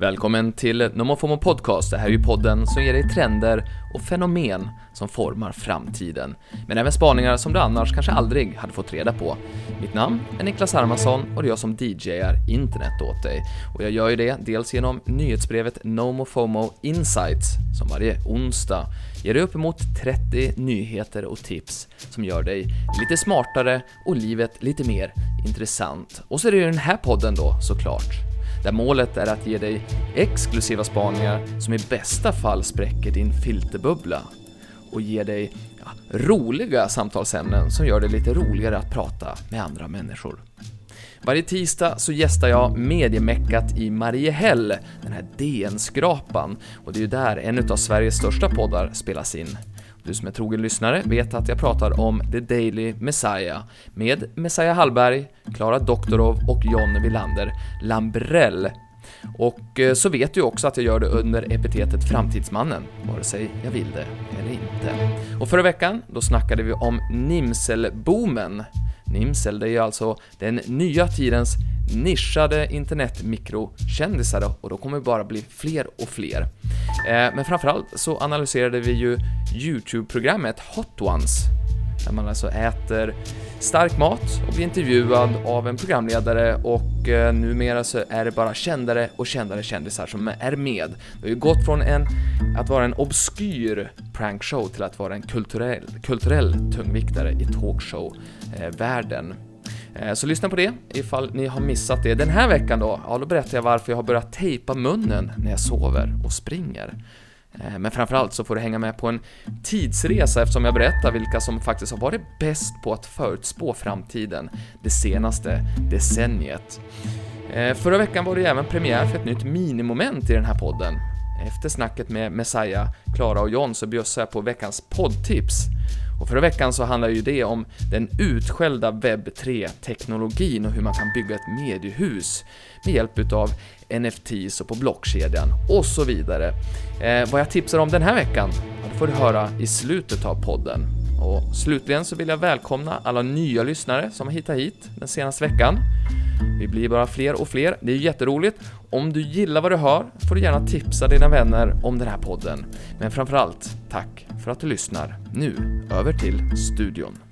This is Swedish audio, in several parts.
Välkommen till NomoFomo Podcast. Det här är ju podden som ger dig trender och fenomen som formar framtiden. Men även spaningar som du annars kanske aldrig hade fått reda på. Mitt namn är Niklas Hermansson och det är jag som DJar internet åt dig. Och jag gör ju det dels genom nyhetsbrevet NomoFomo Insights som varje onsdag ger dig uppemot 30 nyheter och tips som gör dig lite smartare och livet lite mer intressant. Och så är det ju den här podden då såklart där målet är att ge dig exklusiva spaningar som i bästa fall spräcker din filterbubbla och ger dig ja, roliga samtalsämnen som gör det lite roligare att prata med andra människor. Varje tisdag så gästar jag mediemeckat i Mariehäll, den här DN-skrapan, och det är ju där en av Sveriges största poddar spelas in. Du som är trogen lyssnare vet att jag pratar om The Daily Messiah med Messiah Hallberg, Klara Doktorov och John Wilander Lambrell. Och eh, så vet du också att jag gör det under epitetet Framtidsmannen, vare sig jag vill det eller inte. Och förra veckan, då snackade vi om Nimselboomen. Nimsel, det är ju alltså den nya tidens nischade internetmikrokändisar och då kommer det bara bli fler och fler. Eh, men framförallt så analyserade vi ju YouTube-programmet Hot Ones, där man alltså äter stark mat och blir intervjuad av en programledare och eh, numera så är det bara kändare och kändare kändisar som är med. Det har ju gått från en, att vara en obskyr prankshow till att vara en kulturell, kulturell tungviktare i talkshow-världen. Eh, eh, så lyssna på det ifall ni har missat det. Den här veckan då, ja då berättar jag varför jag har börjat tejpa munnen när jag sover och springer. Eh, men framförallt så får du hänga med på en tidsresa eftersom jag berättar vilka som faktiskt har varit bäst på att förutspå framtiden det senaste decenniet. Eh, förra veckan var det ju även premiär för ett nytt minimoment i den här podden. Efter snacket med Messiah, Klara och John så bjössar jag på veckans poddtips. Och förra veckan så handlade ju det om den utskällda webb 3-teknologin och hur man kan bygga ett mediehus med hjälp utav NFTs och på blockkedjan och så vidare. Eh, vad jag tipsar om den här veckan, det får du höra i slutet av podden. Och slutligen så vill jag välkomna alla nya lyssnare som har hittat hit den senaste veckan. Vi blir bara fler och fler, det är jätteroligt. Om du gillar vad du hör får du gärna tipsa dina vänner om den här podden. Men framförallt, tack för att du lyssnar. Nu, över till studion.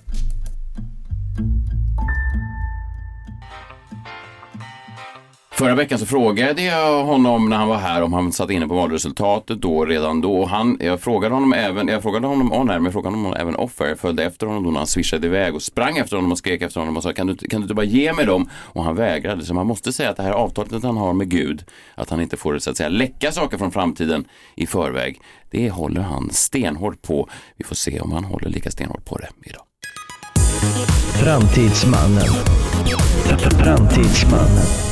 Förra veckan så frågade jag honom när han var här om han satt inne på valresultatet då redan då. Han, jag frågade honom även, jag frågade honom on här, men jag frågade honom även off Jag följde efter honom då när han swishade iväg och sprang efter honom och skrek efter honom och sa kan du, kan du inte bara ge mig dem? Och han vägrade. Så man måste säga att det här avtalet han har med Gud, att han inte får så att säga läcka saker från framtiden i förväg. Det håller han stenhårt på. Vi får se om han håller lika stenhårt på det idag. Framtidsmannen. Framtidsmannen.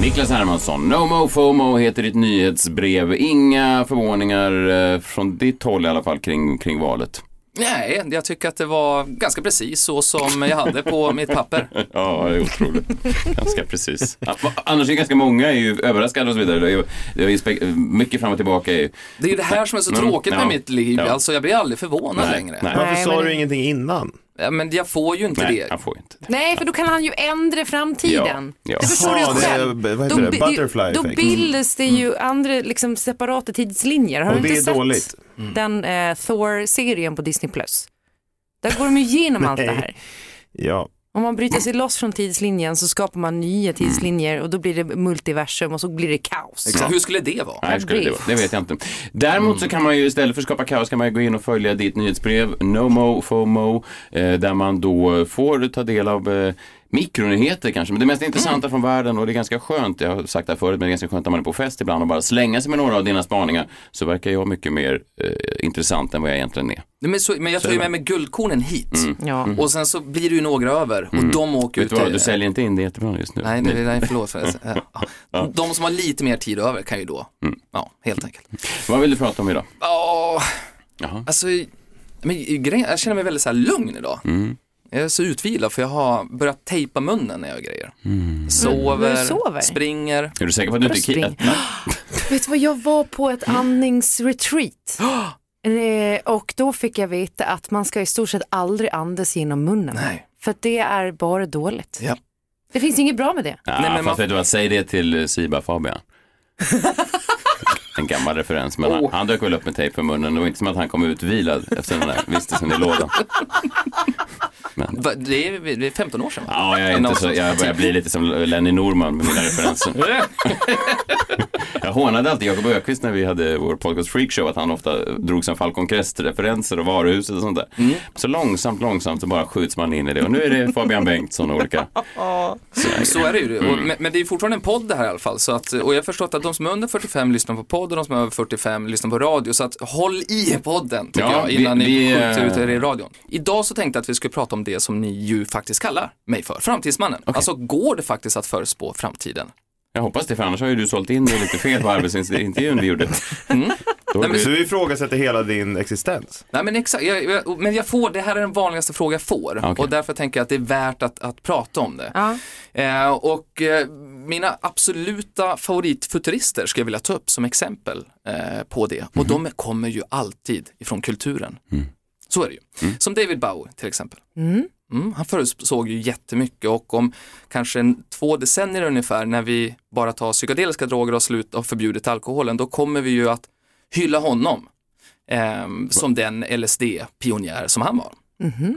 Niklas Hermansson, No Mo FOMO heter ditt nyhetsbrev. Inga förvåningar eh, från ditt håll i alla fall kring, kring valet. Nej, jag tycker att det var ganska precis så som jag hade på mitt papper. ja, det är otroligt. ganska precis. Annars är ganska många är ju överraskade och så vidare. Det är, det är mycket fram och tillbaka. Det är ju det här som är så tråkigt med ja, mitt liv. Ja. Alltså, jag blir aldrig förvånad nej, längre. Nej. Varför sa du ingenting innan? Ja, men jag får ju inte Nej, det. han får inte det. Nej, för då kan han ju ändra framtiden. Ja, ja. Det förstår du ju själv. Det vad heter det? Butterfly Då effect. bildas det ju mm. andra liksom, separata tidslinjer. Har Och du det inte är sett dåligt. den eh, Thor-serien på Disney+. Där går de ju igenom allt det här. Ja, Om man bryter sig loss från tidslinjen så skapar man nya tidslinjer och då blir det multiversum och så blir det kaos. Exakt. Hur skulle det vara? Nej, hur skulle det, vara? det vet jag inte. Däremot så kan man ju istället för att skapa kaos kan man ju gå in och följa ditt nyhetsbrev NoMo FOMO eh, där man då får ta del av eh, mikronyheter kanske, men det mest intressanta mm. från världen och det är ganska skönt, jag har sagt det här förut, men det är ganska skönt när man är på fest ibland och bara slänga sig med några av dina spaningar så verkar jag mycket mer eh, intressant än vad jag egentligen är. Men, så, men jag tar ju med mig guldkornen hit mm. Ja. Mm. och sen så blir det ju några över och mm. de åker Vet ut. Vad, du säljer inte in det jättebra just nu. Nej, nej, nej förlåt. ja. De som har lite mer tid över kan ju då, mm. ja, helt enkelt. Vad vill du prata om idag? Ja, oh, alltså, men, jag känner mig väldigt så här lugn idag. Mm. Jag är så utvilad för jag har börjat tejpa munnen när jag grejer. Mm. Sover, sover, springer. Är du säker på att du inte är Vet du vad, jag var på ett andningsretreat. Eh, och då fick jag veta att man ska i stort sett aldrig andas genom munnen. Nej. För det är bara dåligt. Ja. Det finns inget bra med det. Ja, Nej, men fast man... vet du vad, säg det till Siba Fabian. En gammal referens, men han, Oh. han dök väl upp med tejp för munnen. Det var inte som att han kom utvilad efter den där vistelsen i lådan. Va, Det är, det är 15 år sedan? Ja, jag, är inte så, jag börjar bli lite som Lenny Norman med mina referenser. Jag hånade alltid Jakob Ökvist när vi hade vår podcast Freakshow att han ofta drog som Falcon Crest-referenser och varuhuset och sånt där. Mm. Så långsamt, långsamt så bara skjuts man in i det. Och nu är det Fabian Bengtsson och olika. Så, Så är det ju. Och, men, men det är fortfarande en podd det här i alla fall. Så att, och jag har förstått att de som är under 45 lyssnar på podd och de som är över 45 lyssnar på radio. Så att håll i podden tycker Ja, jag vi- innan vi, ni skjuter eh, ut er i radion. Idag så tänkte jag att vi skulle prata om det som ni ju faktiskt kallar mig för, framtidsmannen. Alltså går det faktiskt att förutspå framtiden? jag hoppas det, för annars har ju du sålt in det lite fel på arbetsintervjun vi gjorde. Mm. Då är men- Så du, ifrågasätter hela din existens? Nej men exakt, jag, jag, men jag får, det här är den vanligaste fråga jag får Okej. och därför tänker jag att det är värt att, att prata om det. Ja. Eh, och eh, mina absoluta favoritfuturister ska jag vilja ta upp som exempel eh, på det. Och de kommer ju alltid ifrån kulturen. Så är det ju. Som David Bowie till exempel. Mm, han förutsåg ju jättemycket och om kanske en, två decennier ungefär när vi bara tar psykedeliska droger och slut och förbjudit alkoholen, då kommer vi ju att hylla honom ehm, som den LSD-pionjär som han var.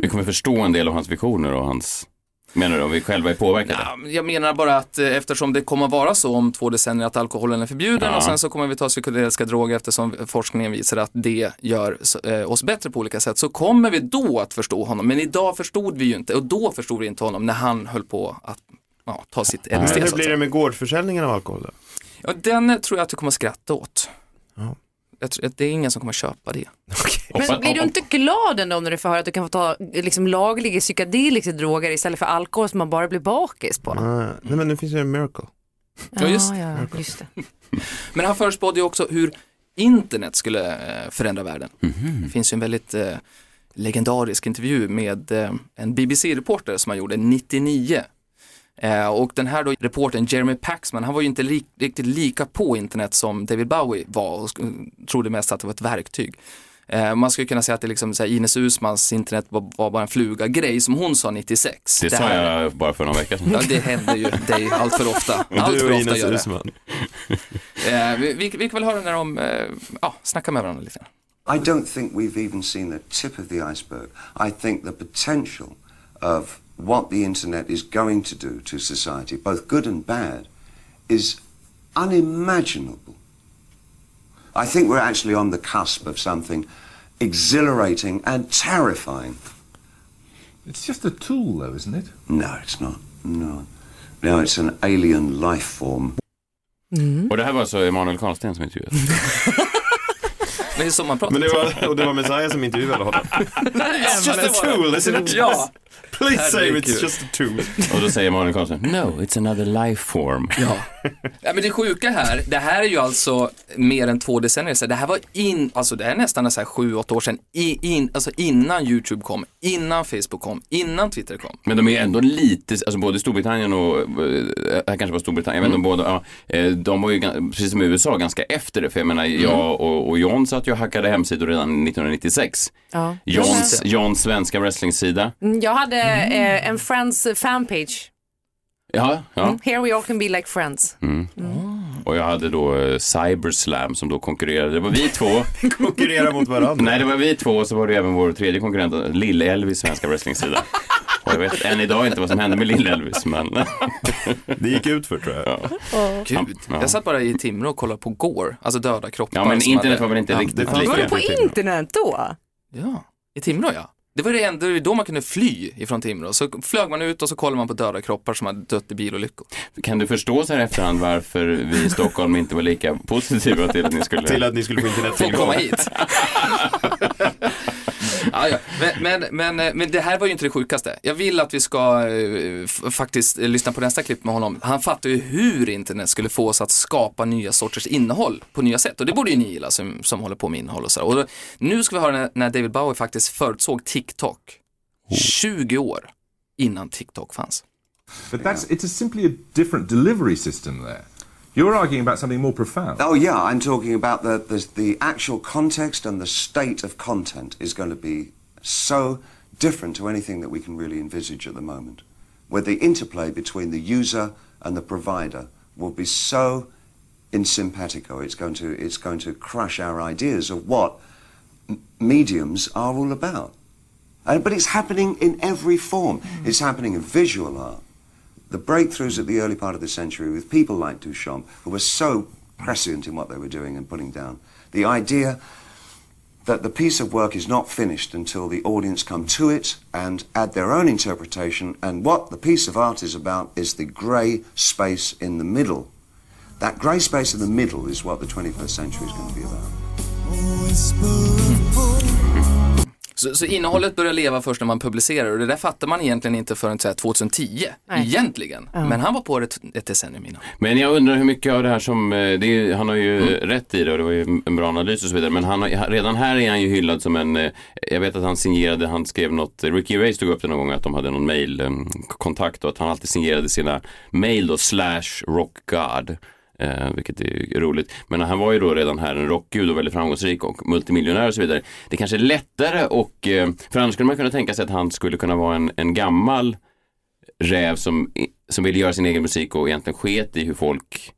vi kommer förstå en del av hans visioner och hans, menar du, om vi själva är påverkade? Ja, Jag menar bara att eh, eftersom det kommer att vara så om två decennier att alkoholen är förbjuden Ja. och sen så kommer vi ta psykedeliska droger eftersom forskningen visar att det gör eh, oss bättre på olika sätt så kommer vi då att förstå honom. Men idag förstod vi ju inte och då förstod vi inte honom när han höll på att ja, ta sitt LSD. Men hur att blir det med gårdsförsäljningen av alkohol då? Ja, den tror jag att du kommer skratta åt. Ja. Jag tror, att det är ingen som kommer köpa det. Hoppas- Men blir du inte glad ändå när du får höra att du kan få ta liksom, lagliga psykedeliska droger istället för alkohol som man bara blir bakis på? Ah, nej men nu finns det en miracle. Ja, just- ja, just det. Men han förutspådde ju också hur internet skulle eh, förändra världen. Det finns ju en väldigt eh, legendarisk intervju med eh, en BBC-reporter som han gjorde 99. Eh, och den här då reportern Jeremy Paxman, han var ju inte li- riktigt lika på internet som David Bowie var och trodde mest att det var ett verktyg. Eh, man skulle kunna säga att det liksom, så här, Ines Usmans internet var, var bara en fluga-grej som hon sa 96. Det sa här- jag bara för någon vecka sedan. Ja, det händer ju dig allt för ofta. Allt du för ofta Ines gör det. Usman. Eh, vi, vi, vi kan väl höra när de eh, ja, snackar med varandra lite. I don't think we've even seen the tip of the iceberg. I think the potential of what the internet is going to do to society, both good and bad, is unimaginable. I think we're actually on the cusp of something exhilarating and terrifying. It's just a tool, though, isn't it? No, it's not. No. No, it's an alien life form. Mm. Och det här var alltså Emanuel Karlsten som intervjuade. Det är så man pratar. Men det var, och det var Messiah som intervjuade honom. It's just a tool, isn't it? Ja. Please say it's just a tool. Och då säger Emanuel Karlsten, no, it's another life form. Ja. Ja, men det sjuka här, det här är ju alltså mer än två decennier sedan. Det här var in, alltså det är nästan så här sju, åtta år sedan, I, in, alltså innan YouTube kom, innan Facebook kom, innan Twitter kom. Men de är ändå lite, alltså både Storbritannien och, eh, här kanske var Storbritannien, vet inte om båda, ja, eh, de var ju precis som USA ganska efter det. För jag menar, jag och, och John satt ju och hackade hemsidor redan 1996. Ja. Johns, Johns svenska wrestlingsida. Mm, Jag hade eh, en Friends fanpage. Ja, ja. Mm. Here we all can be like friends. Och jag hade då eh, Cyberslam som då konkurrerade. Det var vi två. Konkurrera mot varandra. Nej, det var vi två och så var det även vår tredje konkurrent, Lill-Elvis svenska wrestlingsida. Och jag vet än idag inte vad som hände med Lill-Elvis, men Det gick ut för tror jag. Gud, Ja. jag satt bara i Timrå och kollade på Gore, alltså döda kroppar. ja, men internet hade- var väl inte ja, riktigt lika. Var du på internet då? Ja, i Timrå ja. Det var det enda, det var då man kunde fly ifrån Timrå. Så flög man ut och så kollade man på döda kroppar som hade dött i bilolyckor. Kan du förstå så här efterhand varför vi i Stockholm inte var lika positiva till att ni skulle... Till att ni skulle få Få internettillgång. komma hit. ja, ja. Men, men, men, men det här var ju inte det sjukaste. Jag vill att vi ska eh, faktiskt eh, lyssna på nästa klipp med honom. Han fattar ju hur internet skulle få oss att skapa nya sorters innehåll på nya sätt. Och det borde ju ni gilla som, som håller på med innehåll och så. Och då, nu ska vi höra när, när David Bowie faktiskt förutsåg TikTok. 20 år innan TikTok fanns. But that's it's a simply a different delivery system there. You're arguing about something more profound. Oh, yeah, I'm talking about the, the, the actual context and the state of content is going to be so different to anything that we can really envisage at the moment. Where the interplay between the user and the provider will be so in simpatico. It's going to it's going to crush our ideas of what m- mediums are all about. Uh, but it's happening in every form. It's happening in visual art. The breakthroughs at the early part of the century with people like Duchamp, who were so prescient in what they were doing and putting down. The idea that the piece of work is not finished until the audience come to it and add their own interpretation. And what the piece of art is about is the grey space in the middle. That grey space in the middle is what the 21st century is going to be about. Så, så innehållet börjar leva först när man publicerar och det där fattar man egentligen inte förrän så här 2010, Nej. egentligen. Men han var på det ett, ett decennium innan. Men jag undrar hur mycket av det här som, eh, det han har ju rätt i det och det var ju en bra analys och så vidare. Men han har, redan här är han ju hyllad som en, eh, jag vet att han signerade, han skrev något, Ricky Gervais tog upp det någon gång att de hade någon mailkontakt och att han alltid signerade sina mail då, slash rockgod. Eh, vilket är roligt. Men han var ju då redan här en rockgud och väldigt framgångsrik och multimiljonär och så vidare. Det kanske är lättare och, eh, för annars skulle man kunna tänka sig att han skulle kunna vara en, en gammal räv som, som ville göra sin egen musik och egentligen sket i hur folk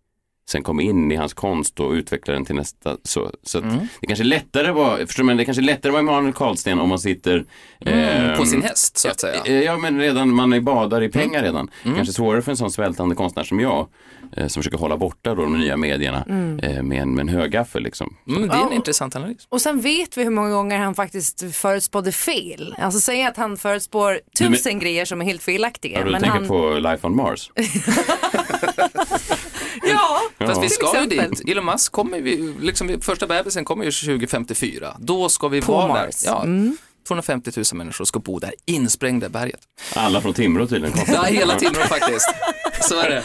sen kom in i hans konst och utvecklade den till nästa. Så, så att det kanske är lättare var, förstår man, det kanske är lättare vara Emanuel Karlsten om man sitter ehm, På sin häst så att säga. Eh, Ja, men redan, man är badar i pengar redan. Kanske svårare för en sån svältande konstnär som jag, eh, som försöker hålla borta då de nya medierna eh, med, en, med en högaffel liksom. Mm, det är en Ja. intressant analys. Och sen vet vi hur många gånger han faktiskt förutspådde fel. Alltså säg att han förutspår tusen grejer som är helt felaktiga. Ja, du men tänker han... på Life on Mars? Fast vi ska ju dit. Elon Musk kommer ju, liksom första bebisen kommer ju 2054. Då ska vi På vara Mars. där. Ja, 250 000 människor ska bo där, insprängda i berget. Alla från Timrå tydligen. Ja, hela Timrå faktiskt. Så är det.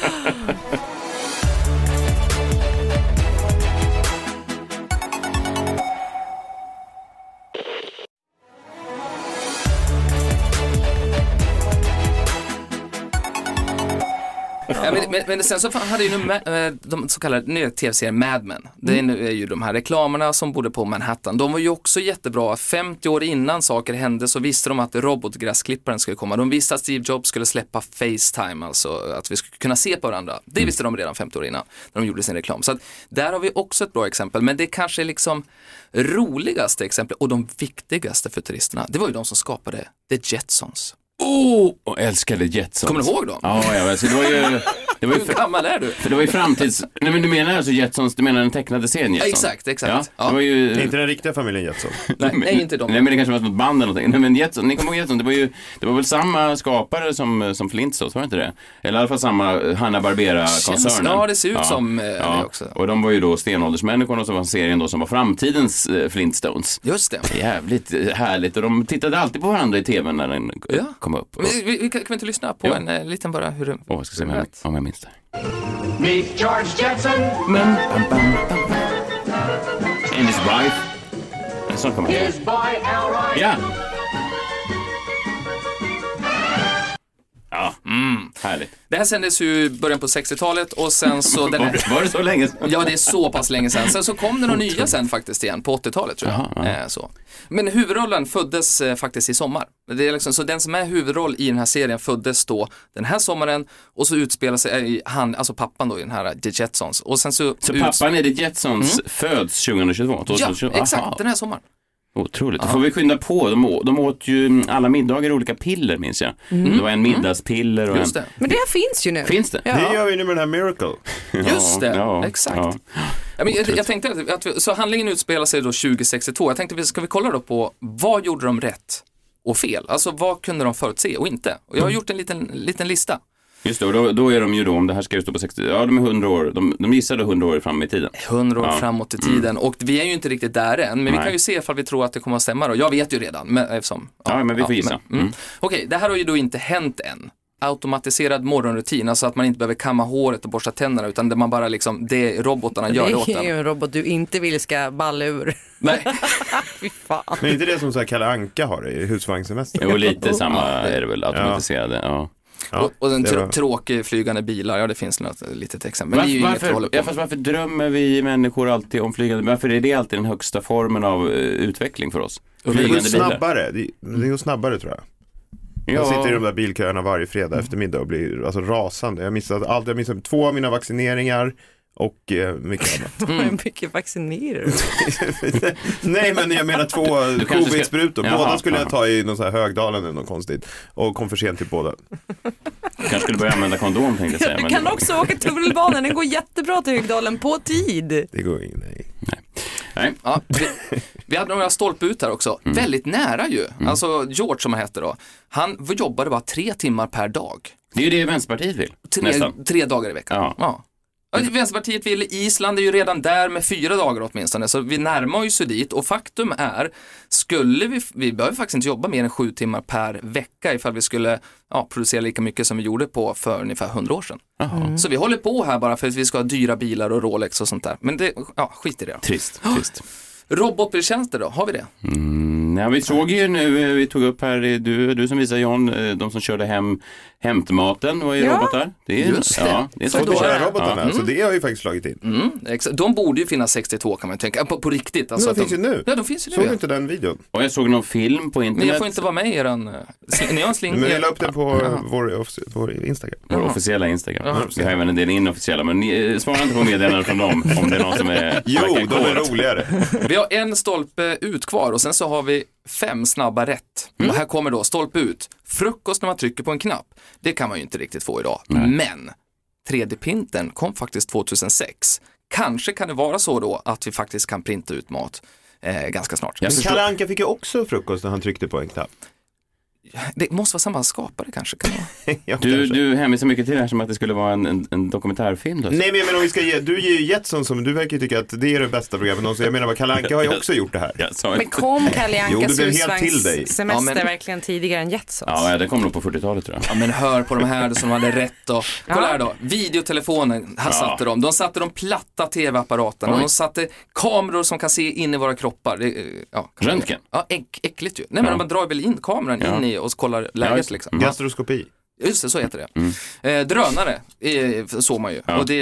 Ja, men, men, men sen så hade ju nu Ma- eh, de så kallade nya tv-serien Mad Men. Det är, nu- är ju de här reklamerna som bodde på Manhattan. De var ju också jättebra. 50 år innan saker hände så visste de att robotgräsklipparen skulle komma. De visste att Steve Jobs skulle släppa Facetime, alltså att vi skulle kunna se på varandra. Det visste de redan 50 år innan när de gjorde sin reklam. Så att där har vi också ett bra exempel. Men det kanske är liksom roligaste exemplet och de viktigaste futuristerna, det var ju de som skapade The Jetsons. Oh, och älskade Jetsons. Kommer du ihåg dem? Ja, ja alltså, det var ju... Det var ju Hur gammal är du? för det var ju framtids... Nej men du menar alltså Jetsons, du menar den tecknade serien Jetsons? Exakt, exakt. Ja, Ja. det var ju... Det är inte den riktiga familjen Jetson. Nej, nej, inte de. Nej men det kanske var något band eller någonting. Nej men Jetson, ni kommer ihåg Jetson, det var ju, det var väl samma skapare som, som Flintstones, var det inte det? Eller i alla fall samma Hanna-Barbera-koncernen. Ja, det ser ut som, eh, det också. Och de var ju då stenåldersmänniskorna och så var serien då som var framtidens eh, Flintstones. Just det. Jävligt eh, härligt och de tittade alltid på varandra i tvn när den Ja. Kom upp. Vi, vi, vi kan, kan vi inte lyssna på Jo. en eh, liten bara hur det... jag ska se om jag, om jag minns det. Meet George Jetson, Men, bam, bam, bam. And his wife. En sån kommer jag ihåg. his boy Elroy. Ja! Ja, mm, härligt. Det här sändes ju i början på 60-talet och sen så... Den här, var det så länge sedan? ja, det är så pass länge sedan. Sen så kom det några nya sen faktiskt igen, på 80-talet tror jag. Jaha, ja. Eh, så. Men huvudrollen föddes eh, faktiskt i sommar. Det är liksom, så den som är huvudroll i den här serien föddes då den här sommaren och så utspelar sig eh, han, alltså pappan då i den här The Jetsons. Och sen så... Så pappan i The Jetsons föds 2022? Ja, 2022? exakt, Aha. den här sommaren. Otroligt. Då får vi skynda på. De, å- de åt ju alla middagar olika piller minns jag. Det var en middagspiller och Just en... det. Men det här finns ju nu. Finns det? Det Ja. gör vi nu med den här Miracle. Just det, ja, exakt. ja. Ja, men jag, jag tänkte att, att vi, så handlingen utspelar sig då 2062. Jag tänkte, vi- ska vi kolla då på vad gjorde de rätt och fel? Alltså vad kunde de förutse och inte? Och jag har gjort en liten, liten lista. Just det, och då, då är de ju då, om det här ska ju stå på 60, ja de är 100 år, de, de gissade 100 år fram i tiden. 100 år Ja. framåt i tiden och vi är ju inte riktigt där än, men vi Nej. kan ju se ifall vi tror att det kommer att stämma då. Jag vet ju redan, men eftersom. Ja, men vi får gissa. men, mm. Mm. Okej, det här har ju då inte hänt än. Automatiserad morgonrutin, alltså att man inte behöver kamma håret och borsta tänderna utan det man bara liksom, det robotarna gör åt Det är ju en. robot du inte vill ska balla ur. Nej. Fy fan. Men är inte det som så här Kalle Anka har det i husvagnssemester? Jo, lite samma Ja, det- är det väl, automatiserade. Ja. Ja, och, och en det tr- tråkig flygande bilar, ja det finns något litet exempel. Men det är ju Varför, vi håller varför, på ja, fast varför drömmer vi människor alltid om flygande? Varför är det alltid den högsta formen av eh, utveckling för oss? Det går Flygande bilar. snabbare, det, det går snabbare tror jag. Jag sitter i de där bilköerna varje fredag eftermiddag och blir alltså rasande. Jag har missat allt, jag har missat två av mina vaccineringar och eh, mycket annat. Hur mycket vaccinerar du? Nej men jag menar två ska- covid-sprutor. Jaha, Båda skulle jag ta i någon så här Högdalen eller något konstigt. Och kom för sent till båda. Kanske skulle börja använda kondom tänkte jag säga. Du men kan det- också åka tunnelbanan, den går jättebra till Högdalen på tid. Det går in nej. Nej. Ja, vi, vi hade några stolpe ut här också, Mm. väldigt nära ju. Alltså George som han hette då, han jobbade bara tre timmar per dag. Det är ju det Vänsterpartiet vill. Tre, Nästan. tre dagar i veckan. Ja. Ja. Vänsterpartiet vill, Island är ju redan där med fyra dagar åtminstone, så vi närmar oss ju dit och faktum är, skulle vi, vi behöver faktiskt inte jobba mer än sju timmar per vecka ifall vi skulle ja, producera lika mycket som vi gjorde på för ungefär hundra år sedan. Så vi håller på här bara för att vi ska ha dyra bilar och Rolex och sånt där. Men det, ja, skit i det. Trist, trist. Robotbiltjänster då, har vi det? Mm, ja, vi såg ju nu, eh, vi tog upp här, du, du som visar John, eh, de som körde hem hämtmaten var ju Ja, robotar. Det är, just det. Ja, det är. Fotokära-robotarna, så det har ju faktiskt slagit in. Mm, exakt. De borde ju finnas 62 kan man ju tänka, på, på riktigt. Alltså Men att de finns ju nu. Ja, de finns ju nu. Såg du ja. inte den videon? Och jag såg någon film på Men internet. jag får inte vara med i eran... eh, Ni har en sling... Men jag la upp den på vår, offici- vår Instagram. Vår officiella Instagram. Jaha. Vi har även en del inofficiella, men ni, eh, svara inte på meddelanden från dem om det är någon som är Jo, de är roligare. Vi har en stolpe ut kvar och sen så har vi fem snabba rätt. Mm. Och här kommer då stolpe ut. Frukost när man trycker på en knapp. Det kan man ju inte riktigt få idag. Men 3D-printen kom faktiskt 2006. Kanske kan det vara så då att vi faktiskt kan printa ut mat eh, ganska snart. Men Kalle Anka fick ju också frukost när han tryckte på en knapp. Det måste vara samma skapare kanske. Kan? Ja, Du, kanske. du hänvisar mycket till det här som att det skulle vara en, en, en dokumentärfilm. Då. Nej men jag menar om vi ska ge, du ger ju Jetson som, du verkar tycka att det är det bästa programmet någonsin. Jag menar Kalle Anka har ju också gjort det här. Sa Men kom Kalle Ankas blev helt till dig. husvagns semester Ja, men- verkligen tidigare än Jetsons? Ja, ja, det kom nog på 40-talet tror jag. Ja men hör på de här som hade rätt och kolla Ja. här då, videotelefonen, här satte de. De satte de platta tv-apparaterna, de satte kameror som kan se in i våra kroppar. Det, eh, ja, Röntgen? Ja, äck, äckligt ju. Nej men Ja. man drar väl in kameran Ja. in i och kollar läget just- liksom. Gastroskopi. Just det, så heter det. Eh, drönare eh, såg man ju Ja. och det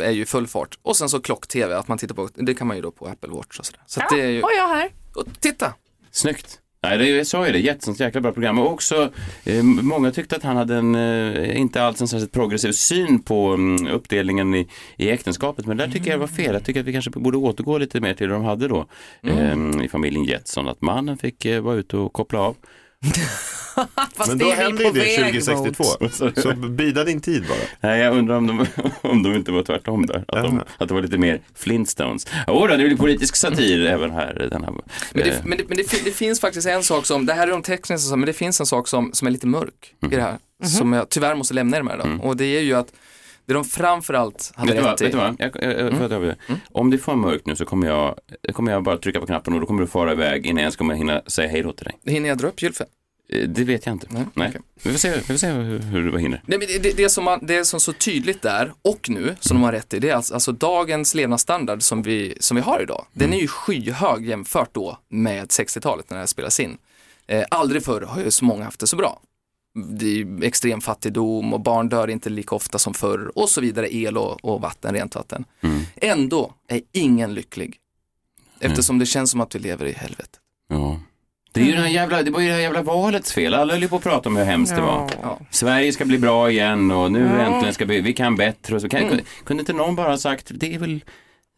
är ju full fart. Och sen så klock-tv, att man tittar på, det kan man ju då på Apple Watch och sådär. Så att Ja, det är ju, har jag här. och titta! Snyggt. Nej, det, jag sa ju det, Jetsons jäkla bra program. Och också, eh, många tyckte att han hade en, eh, inte alls en särskilt progressiv syn på mm, uppdelningen i, i äktenskapet. Men där tycker jag det var fel. Jag tycker att vi kanske borde återgå lite mer till det de hade då eh, i familjen Jetson. Att mannen fick eh, vara ute och koppla av. Fast Men då händer ju det väg 2062. mot. Så bida din tid bara. Nej, jag undrar om de, om de inte var tvärtom där. Att, de, att det var lite mer Flintstones. Då, det blir politisk satir även här. Den här Men, det, eh, men, det, men det, det finns faktiskt en sak som, det här är de tekniska men det finns en sak som, som är lite mörk i det här. Som jag tyvärr måste lämna er med då. Och det är ju att det de framförallt hade Vet du vad? rätt i. Vet du vad? Jag, jag, jag, får jag det? Om det får mörkt nu så kommer jag, kommer jag bara trycka på knappen och då kommer du fara iväg innan jag ens kommer hinna säga hej då till dig. Hinner jag dra upp gylfen? Eh, Det vet jag inte. Nej, Nej. okej. Vi får se, vi får se hur, hur du hinner. Nej, men det, det, det, som man, det som så tydligt där och nu som de har rätt i, det är alltså, alltså dagens levnadsstandard som vi, som vi har idag. Den är ju skyhög jämfört då med 60-talet när det här spelas in. Eh, aldrig förr har ju så många haft det så bra. Det är extrem fattigdom och barn dör inte lika ofta som förr och så vidare, el och, och vatten, rent vatten. Ändå är ingen lycklig. Eftersom det känns som att vi lever i helvetet. Ja. Det, är ju den här jävla, det var ju det här jävla valets fel. Alla höll ju på att prata om hur hemskt det var. Ja. Sverige ska bli bra igen och nu Ja. äntligen ska vi, vi kan bättre. Och så kan, kunde, kunde inte någon bara ha sagt, det är väl,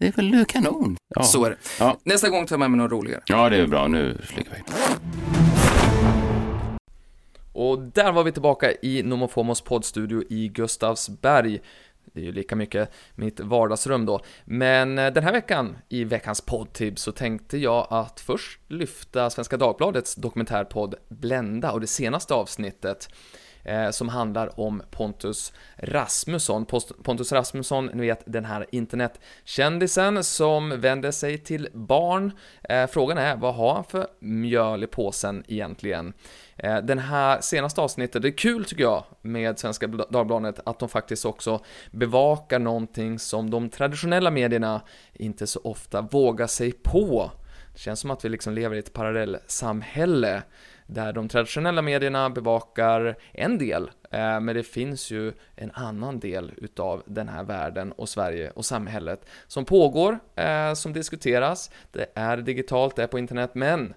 det är väl kanon. Ja. Så är det. Ja. Nästa gång tar jag med mig något roligare. ja, det är bra. Nu flyger vi. Och där var vi tillbaka i Nomofomos poddstudio i Gustavsberg. Det är ju lika mycket mitt vardagsrum då. Men eh, den här veckan i veckans poddtips så tänkte jag att först lyfta Svenska Dagbladets dokumentärpodd Blända och det senaste avsnittet Eh, som handlar om Pontus Rasmusson. Post- Pontus Rasmusson, ni vet den här internetkändisen som vänder sig till barn. Eh, frågan är, vad har han för mjöl i påsen egentligen? Eh, Den här senaste avsnittet, det är kul tycker jag med Svenska Dagbladet att de faktiskt också bevakar någonting som de traditionella medierna inte så ofta vågar sig på. Det känns som att vi liksom lever i ett parallellsamhälle där de traditionella medierna bevakar en del, eh, men det finns ju en annan del utav den här världen och Sverige och samhället som pågår, eh, som diskuteras. Det är digitalt, det är på internet, men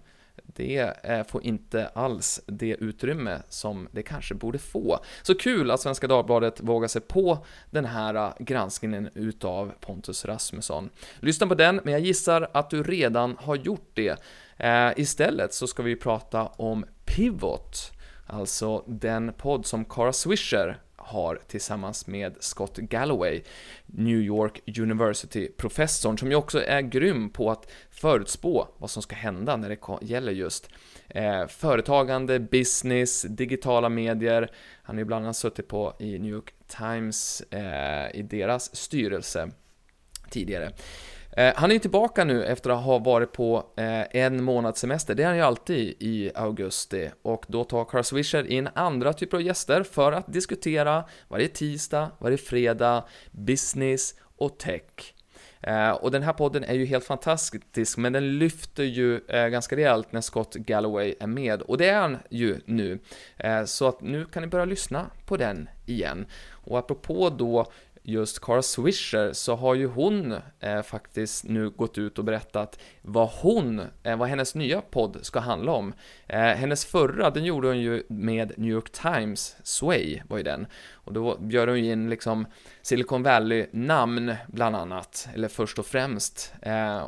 det eh, får inte alls det utrymme som det kanske borde få. Så kul att Svenska Dagbladet vågar sig på den här granskningen utav Pontus Rasmusson. Lyssna på den, men jag gissar att du redan har gjort det. Eh, istället så ska vi prata om Pivot, alltså den podd som Cara Swisher har tillsammans med Scott Galloway, New York University-professorn, som ju också är grym på att förutspå vad som ska hända när det gäller just eh, företagande, business, digitala medier. Han har ju bland annat suttit på i New York Times eh, i deras styrelse tidigare. Eh, han är tillbaka nu efter att ha varit på eh, en månads semester. Det är han ju alltid i augusti. Och då tar Carl Swisher in andra typer av gäster för att diskutera varje tisdag, varje fredag, business och tech. Eh, och den här podden är ju helt fantastisk, men den lyfter ju ganska rejält när Scott Galloway är med, och det är han ju nu. så att nu kan ni börja lyssna på den igen. Och apropå då just Cara Swisher så har ju hon eh, faktiskt nu gått ut och berättat vad hon, eh, vad hennes nya podd ska handla om. Eh, hennes förra, den gjorde hon ju med New York Times, Sway var ju den. Och då gör hon ju in liksom Silicon Valley-namn bland annat, eller först och främst. Eh,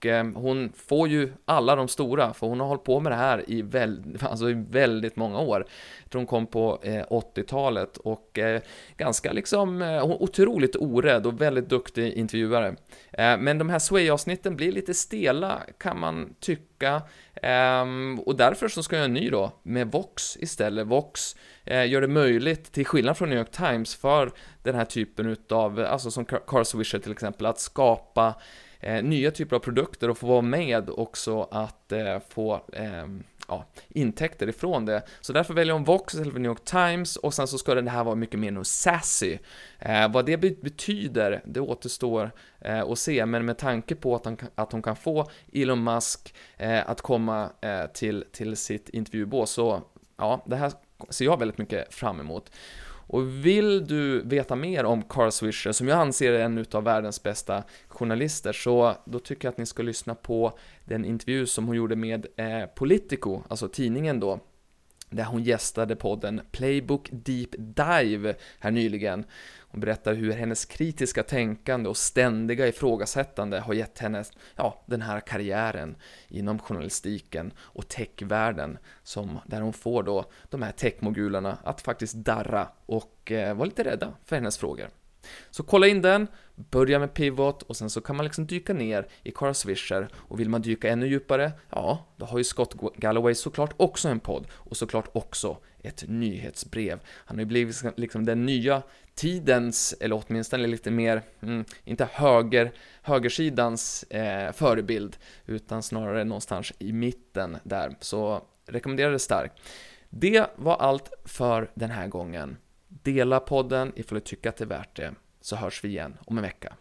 och Eh, hon får ju alla de stora, för hon har hållit på med det här i, väl, alltså i väldigt många år. Jag tror hon kom på eh, 80-talet och eh, ganska liksom eh, otroligt orädd och väldigt duktig intervjuare. Eh, men de här Sway-avsnitten blir lite stela, kan man tycka. Ehm, och därför så ska jag göra en ny då, med Vox istället. Vox gör det möjligt, till skillnad från New York Times, för den här typen utav, alltså som Carl Swisher till exempel, att skapa eh, nya typer av produkter och få vara med också att eh, få eh, ja, intäkter ifrån det. Så därför väljer hon Vox istället för New York Times och sen så ska det här vara mycket mer sassy. Eh, vad det betyder, det återstår eh, att se, men med tanke på att, han, att hon kan få Elon Musk eh, att komma eh, till, till sitt intervjubås, så ja, det här ser jag väldigt mycket fram emot. Och vill du veta mer om Carl Swisher, som jag anser är en av världens bästa journalister, så då tycker jag att ni ska lyssna på den intervju som hon gjorde med eh, Politico, alltså tidningen då, där hon gästade podden Playbook Deep Dive här nyligen. Hon berättar hur hennes kritiska tänkande och ständiga ifrågasättande har gett henne ja, den här karriären inom journalistiken och techvärlden, som, där hon får då de här techmogulerna att faktiskt darra och eh, vara lite rädda för hennes frågor. Så kolla in den, börja med Pivot och sen så kan man liksom dyka ner i Cara Swisher och vill man dyka ännu djupare, ja, då har ju Scott Galloway såklart också en podd och såklart också ett nyhetsbrev. Han har ju blivit liksom den nya tidens, eller åtminstone lite mer, mm, inte höger, högersidans eh, förebild, utan snarare någonstans i mitten där. Så rekommenderar det starkt. Det var allt för den här gången. Dela podden ifall du tycker att det är värt det, så hörs vi igen om en vecka.